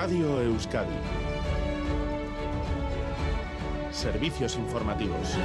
Radio Euskadi. Servicios informativos.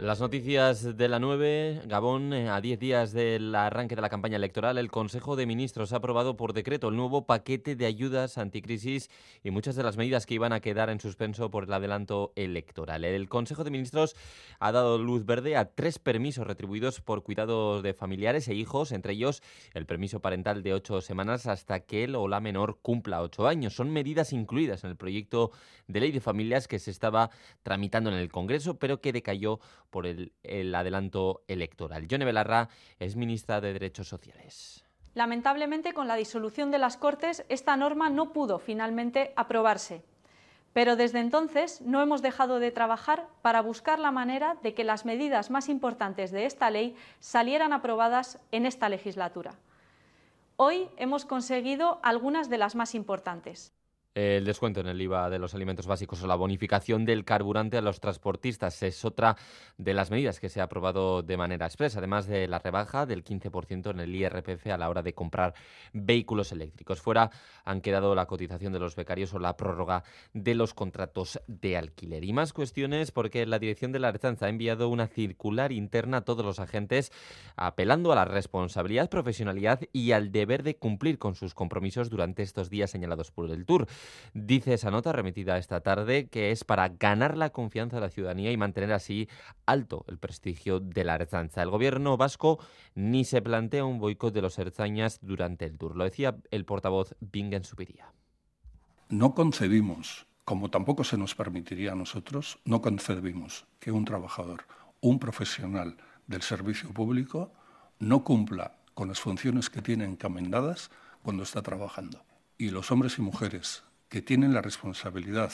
Las noticias de la 9, Gabón, eh, a 10 días del arranque de la campaña electoral, el Consejo de Ministros ha aprobado por decreto el nuevo paquete de ayudas anticrisis y muchas de las medidas que iban a quedar en suspenso por el adelanto electoral. El Consejo de Ministros ha dado luz verde a tres permisos retribuidos por cuidados de familiares e hijos, entre ellos el permiso parental de ocho semanas hasta que el o la menor cumpla ocho años. Son medidas incluidas en el proyecto de ley de familias que se estaba tramitando en el Congreso, pero que decayó por el, adelanto electoral. Yone Belarra es ministra de Derechos Sociales. Lamentablemente, con la disolución de las Cortes, esta norma no pudo finalmente aprobarse. Pero desde entonces no hemos dejado de trabajar para buscar la manera de que las medidas más importantes de esta ley salieran aprobadas en esta legislatura. Hoy hemos conseguido algunas de las más importantes. El descuento en el IVA de los alimentos básicos o la bonificación del carburante a los transportistas es otra de las medidas que se ha aprobado de manera expresa, además de la rebaja del 15% en el IRPF a la hora de comprar vehículos eléctricos. Fuera han quedado la cotización de los becarios o la prórroga de los contratos de alquiler. Y más cuestiones porque la dirección de la Archanza ha enviado una circular interna a todos los agentes apelando a la responsabilidad, profesionalidad y al deber de cumplir con sus compromisos durante estos días señalados por el Tour. Dice esa nota remitida esta tarde que es para ganar la confianza de la ciudadanía y mantener así alto el prestigio de la Ertzaintza. El gobierno vasco ni se plantea un boicot de los Erzañas durante el tour. Lo decía el portavoz Bingen Supiría. No concebimos, como tampoco se nos permitiría a nosotros, no concebimos que un trabajador, un profesional del servicio público no cumpla con las funciones que tiene encomendadas cuando está trabajando. Y los hombres y mujeres que tienen la responsabilidad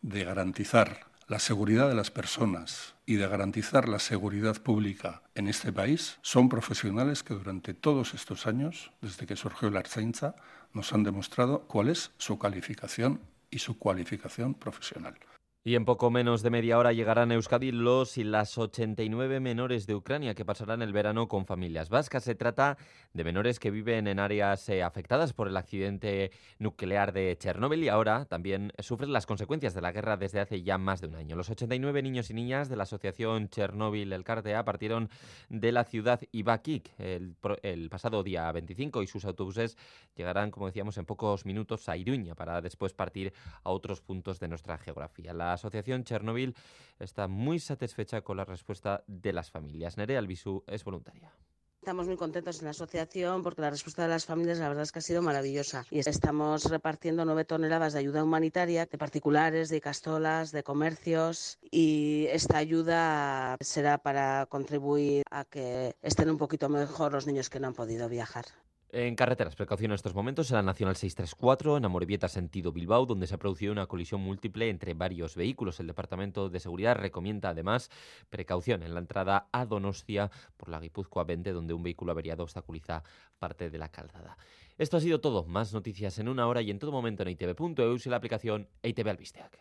de garantizar la seguridad de las personas y de garantizar la seguridad pública en este país son profesionales que durante todos estos años, desde que surgió la Arzainza, nos han demostrado cuál es su calificación y su cualificación profesional. Y en poco menos de media hora llegarán a Euskadi los y las 89 menores de Ucrania que pasarán el verano con familias vascas. Se trata de menores que viven en áreas eh, afectadas por el accidente nuclear de Chernóbil y ahora también sufren las consecuencias de la guerra desde hace ya más de un año. Los 89 niños y niñas de la asociación Chernóbil El Cartea partieron de la ciudad Ibakik el, el pasado día 25 y sus autobuses llegarán, como decíamos, en pocos minutos a Iruña para después partir a otros puntos de nuestra geografía. La asociación Chernobyl está muy satisfecha con la respuesta de las familias. Nerea Albisu es voluntaria. Estamos muy contentos en la asociación porque la respuesta de las familias la verdad es que ha sido maravillosa y estamos repartiendo nueve toneladas de ayuda humanitaria de particulares, de castolas, de comercios y esta ayuda será para contribuir a que estén un poquito mejor los niños que no han podido viajar. En carreteras, precaución en estos momentos en la Nacional 634, en Amorebieta, sentido Bilbao, donde se ha producido una colisión múltiple entre varios vehículos. El Departamento de Seguridad recomienda además precaución en la entrada a Donostia por la Guipúzcoa 20, donde un vehículo averiado obstaculiza parte de la calzada. Esto ha sido todo. Más noticias en una hora y en todo momento en itv.eus y la aplicación ITV Albisteac.